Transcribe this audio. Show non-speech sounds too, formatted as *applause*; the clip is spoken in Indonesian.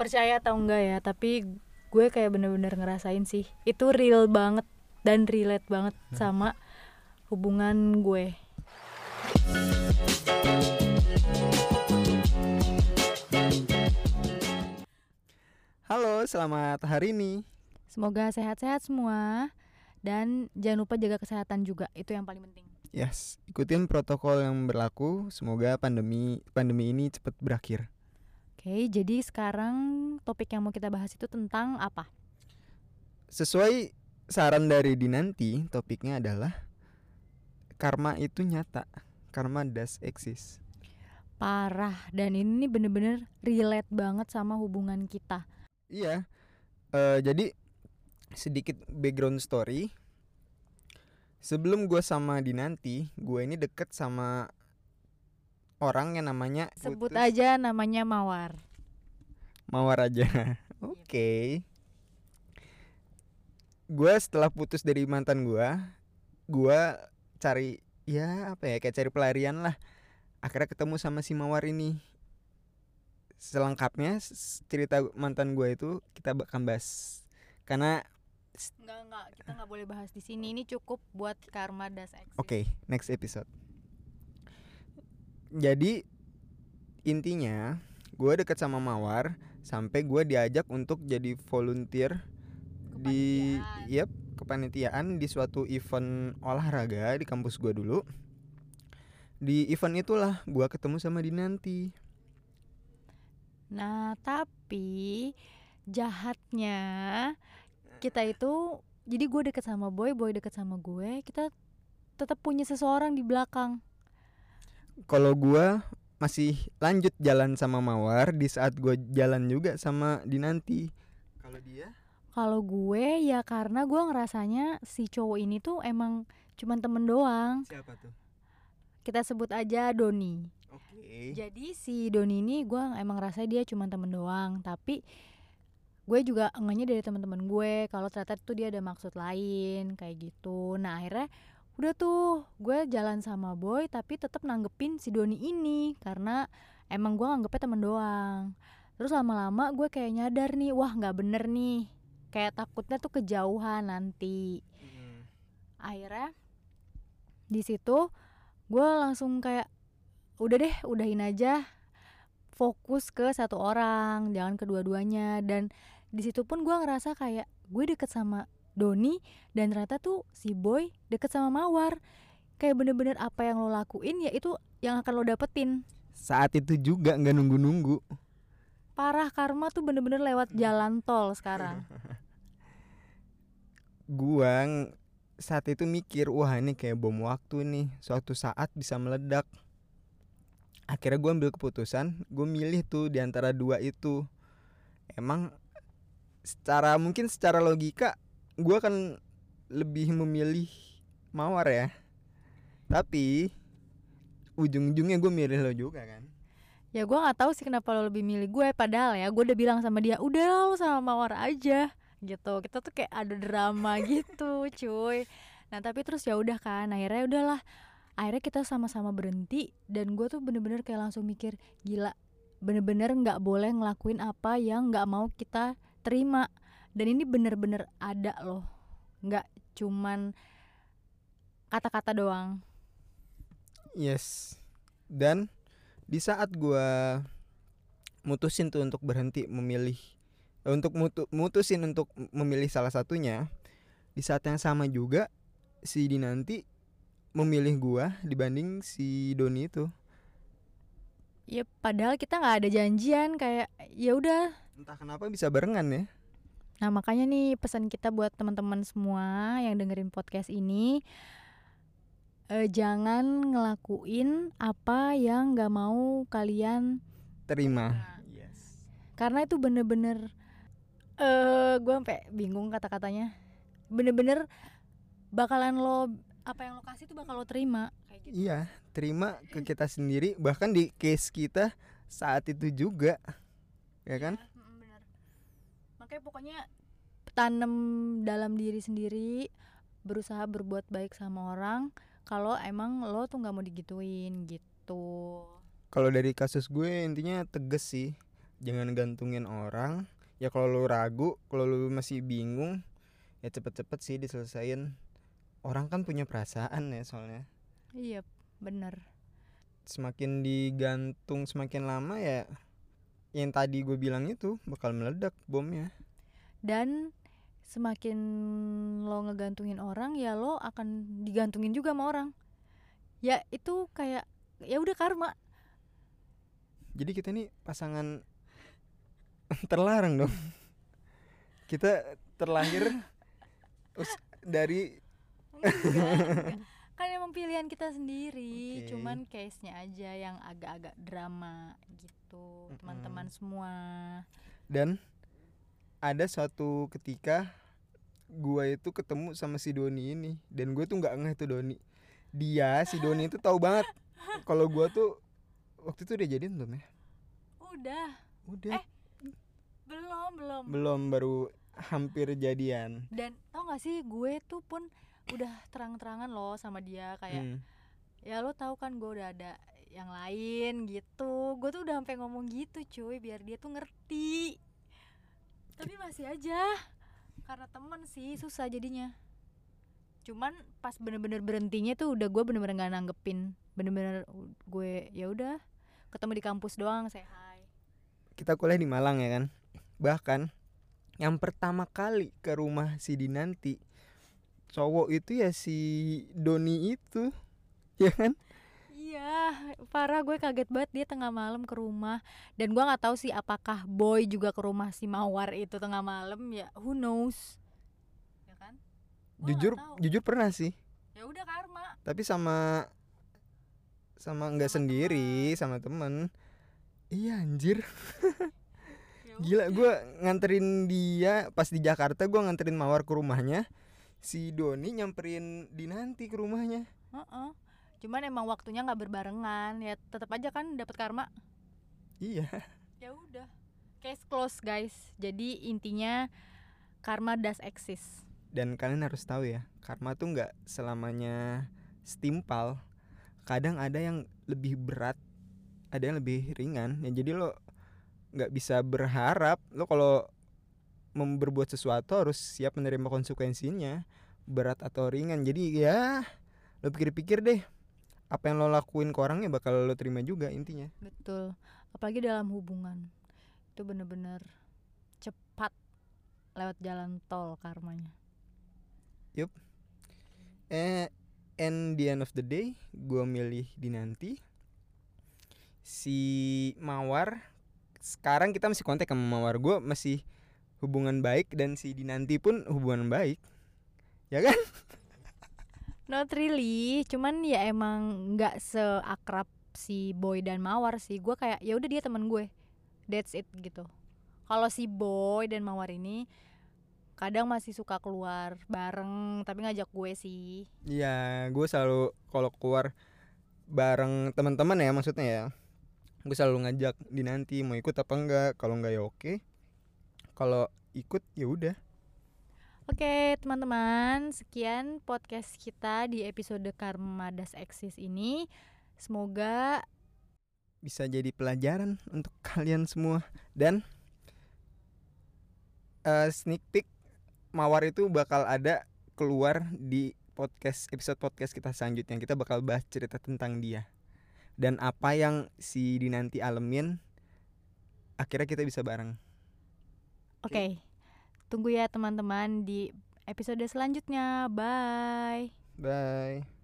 percaya atau enggak ya tapi gue kayak bener-bener ngerasain sih itu real banget dan relate banget sama hubungan gue Halo, selamat hari ini. semoga sehat-sehat semua dan jangan lupa jaga kesehatan juga itu yang paling penting Yes, ikutin protokol yang berlaku. Semoga pandemi pandemi ini cepat berakhir. Oke jadi sekarang topik yang mau kita bahas itu tentang apa Sesuai saran dari Dinanti, topiknya adalah karma itu nyata. Karma does exist. parah dan ini bener-bener relate banget sama hubungan kita Iya. eh, jadi sedikit background story. Sebelum gue sama Dinanti, gue ini deket sama orang yang namanya sebut Putus aja namanya mawar Mawar aja. *laughs* Oke. Gue setelah putus dari mantan gue, gue cari ya apa ya kayak cari pelarian lah. Akhirnya ketemu sama si Mawar ini. Selengkapnya cerita mantan gue itu kita bakal bahas. Karena Enggak enggak kita nggak boleh bahas di sini ini cukup buat karma das oke next episode. Jadi intinya gue deket sama Mawar sampai gue diajak untuk jadi volunteer di yep kepanitiaan di suatu event olahraga di kampus gua dulu. Di event itulah gua ketemu sama Dinanti. Nah tapi jahatnya kita itu jadi gue deket sama boy boy deket sama gue kita tetap punya seseorang di belakang kalau gua masih lanjut jalan sama Mawar di saat gua jalan juga sama Dinanti. Kalau dia? Kalau gue ya karena gue ngerasanya si cowok ini tuh emang cuman temen doang. Siapa tuh? Kita sebut aja Doni. Oke. Jadi si Doni ini gue emang ngerasa dia cuma temen doang, tapi gue juga enggaknya dari teman-teman gue. Kalau ternyata tuh dia ada maksud lain kayak gitu. Nah akhirnya udah tuh gue jalan sama boy tapi tetap nanggepin si Doni ini karena emang gue nganggepnya temen doang. Terus lama-lama gue kayak nyadar nih, wah nggak bener nih, kayak takutnya tuh kejauhan nanti Hmm. akhirnya di situ gue langsung kayak udah deh udahin aja fokus ke satu orang jangan kedua-duanya dan di situ pun gue ngerasa kayak gue deket sama Doni dan ternyata tuh si boy deket sama Mawar. Kayak bener-bener apa yang lo lakuin ya itu yang akan lo dapetin. Saat itu juga nggak nunggu-nunggu. Parah karma tuh bener-bener lewat jalan tol sekarang. *laughs* Gua saat itu mikir wah ini kayak bom waktu nih. Suatu saat bisa meledak. Akhirnya gua ambil keputusan gue milih tuh di antara dua itu. Emang secara mungkin secara logika gua akan lebih memilih mawar ya. Tapi ujung-ujungnya gue milih lo juga kan. Ya gue nggak tahu sih kenapa lo lebih milih gue padahal ya gue udah bilang sama dia udah lo sama mawar aja. Gitu. Kita tuh kayak ada drama *laughs* gitu cuy. Nah tapi terus ya udah kan akhirnya udahlah akhirnya kita sama-sama berhenti dan gue tuh bener-bener kayak langsung mikir gila bener-bener nggak boleh ngelakuin apa yang nggak mau kita terima dan ini bener-bener ada loh nggak cuman kata-kata doang Yes. Dan di saat gua mutusin tuh untuk berhenti memilih eh, untuk mutu, mutusin untuk memilih salah satunya, di saat yang sama juga si Dinanti memilih gua dibanding si Doni itu. ya padahal kita nggak ada janjian kayak ya udah Entah kenapa bisa barengan ya. Nah makanya nih pesan kita buat teman-teman semua yang dengerin podcast ini eh, Jangan ngelakuin apa yang gak mau kalian Terima. Karena itu bener-bener eh Gue sampai bingung kata-katanya Bener-bener bakalan lo Apa yang lo kasih tuh bakal lo terima Kayak gitu Iya, terima ke kita sendiri bahkan di case kita saat itu juga. Ya kan? Bener. Makanya pokoknya tanam dalam diri sendiri berusaha berbuat baik sama orang kalau emang lo tuh nggak mau digituin gitu. Kalau dari kasus gue intinya tegas sih. jangan gantungin orang. Ya kalau lu ragu kalau lu masih bingung ya cepet-cepet sih diselesain. Orang kan punya perasaan ya soalnya. Iya bener. Semakin digantung semakin lama ya yang tadi gue bilang itu bakal meledak bomnya. Dan semakin lo ngegantungin orang ya lo akan digantungin juga sama orang. Ya itu kayak ya udah karma. Jadi kita nih pasangan *laughs* terlarang dong. Kita terlahir *laughs* us- dari Enggak, *laughs* enggak. kan emang pilihan kita sendiri Oke. cuman case nya aja yang agak-agak drama gitu semua. Dan ada suatu ketika gua itu ketemu sama si Doni ini dan gue tuh nggak ngeh itu Doni. Dia si Doni itu tahu banget kalau gua tuh waktu itu udah jadian belum ya? Udah. Udah. Eh. belum belum. Belum baru hampir jadian. Dan tau gak sih gue tuh pun udah terang-terangan loh sama dia kayak Hmm. ya lo tahu kan gue udah ada yang lain gitu. Gue tuh udah sampai ngomong gitu cuy biar dia tuh ngerti. Tapi masih aja karena temen sih susah jadinya. Cuman pas bener-bener berhentinya tuh udah gue bener-bener gak nanggepin. Bener-bener gue ya udah ketemu di kampus doang say hi. Kita kuliah di Malang ya kan? Bahkan yang pertama kali ke rumah si Dinanti cowok itu ya si Doni itu *laughs* ya kan Iya, parah gue kaget banget dia tengah malam ke rumah. Dan gua nggak tahu sih apakah boy juga ke rumah si Mawar itu tengah malam. Ya who knows. Ya kan? Gua jujur jujur pernah sih. Ya udah karma. tapi sama sama nggak sendiri sama temen. Iya anjir. *laughs* Ya gila gue nganterin dia pas di Jakarta gue nganterin Mawar ke rumahnya. Si Doni nyamperin Dinanti ke rumahnya. Heeh. Cuman emang waktunya nggak berbarengan ya tetap aja kan dapat karma. iya Ya udah. Case close guys. Jadi intinya karma does exist. dan kalian harus tahu ya karma tuh nggak selamanya setimpal kadang ada yang lebih berat ada yang lebih ringan ya jadi lo nggak bisa berharap lo kalau mem- berbuat sesuatu harus siap menerima konsekuensinya berat atau ringan jadi ya lo pikir-pikir deh apa yang lo lakuin ke orangnya bakal lo terima juga intinya Betul. Apalagi dalam hubungan. Itu bener-bener cepat lewat jalan tol karmanya. eh and the end of the day gue milih Dinanti si Mawar sekarang kita masih kontak sama Mawar gue masih hubungan baik dan si Dinanti pun hubungan baik ya kan Not really, cuman ya emang nggak seakrab si Boy dan Mawar sih. Gue kayak ya udah dia teman gue, that's it gitu. Kalau si Boy dan Mawar ini kadang masih suka keluar bareng, tapi ngajak gue sih. ya gue selalu kalau keluar bareng teman-teman ya maksudnya ya gue selalu ngajak Dinanti mau ikut apa enggak kalau enggak ya oke kalau ikut ya udah Oke teman-teman, sekian podcast kita di episode Karma Das Eksis ini. Semoga bisa jadi pelajaran untuk kalian semua. Dan eh, sneak peek mawar itu bakal ada keluar di podcast episode podcast kita selanjutnya. Kita bakal bahas cerita tentang dia. Dan apa yang si Dinanti alamin akhirnya kita bisa bareng. Oke, tunggu ya teman-teman di episode selanjutnya. Bye. bye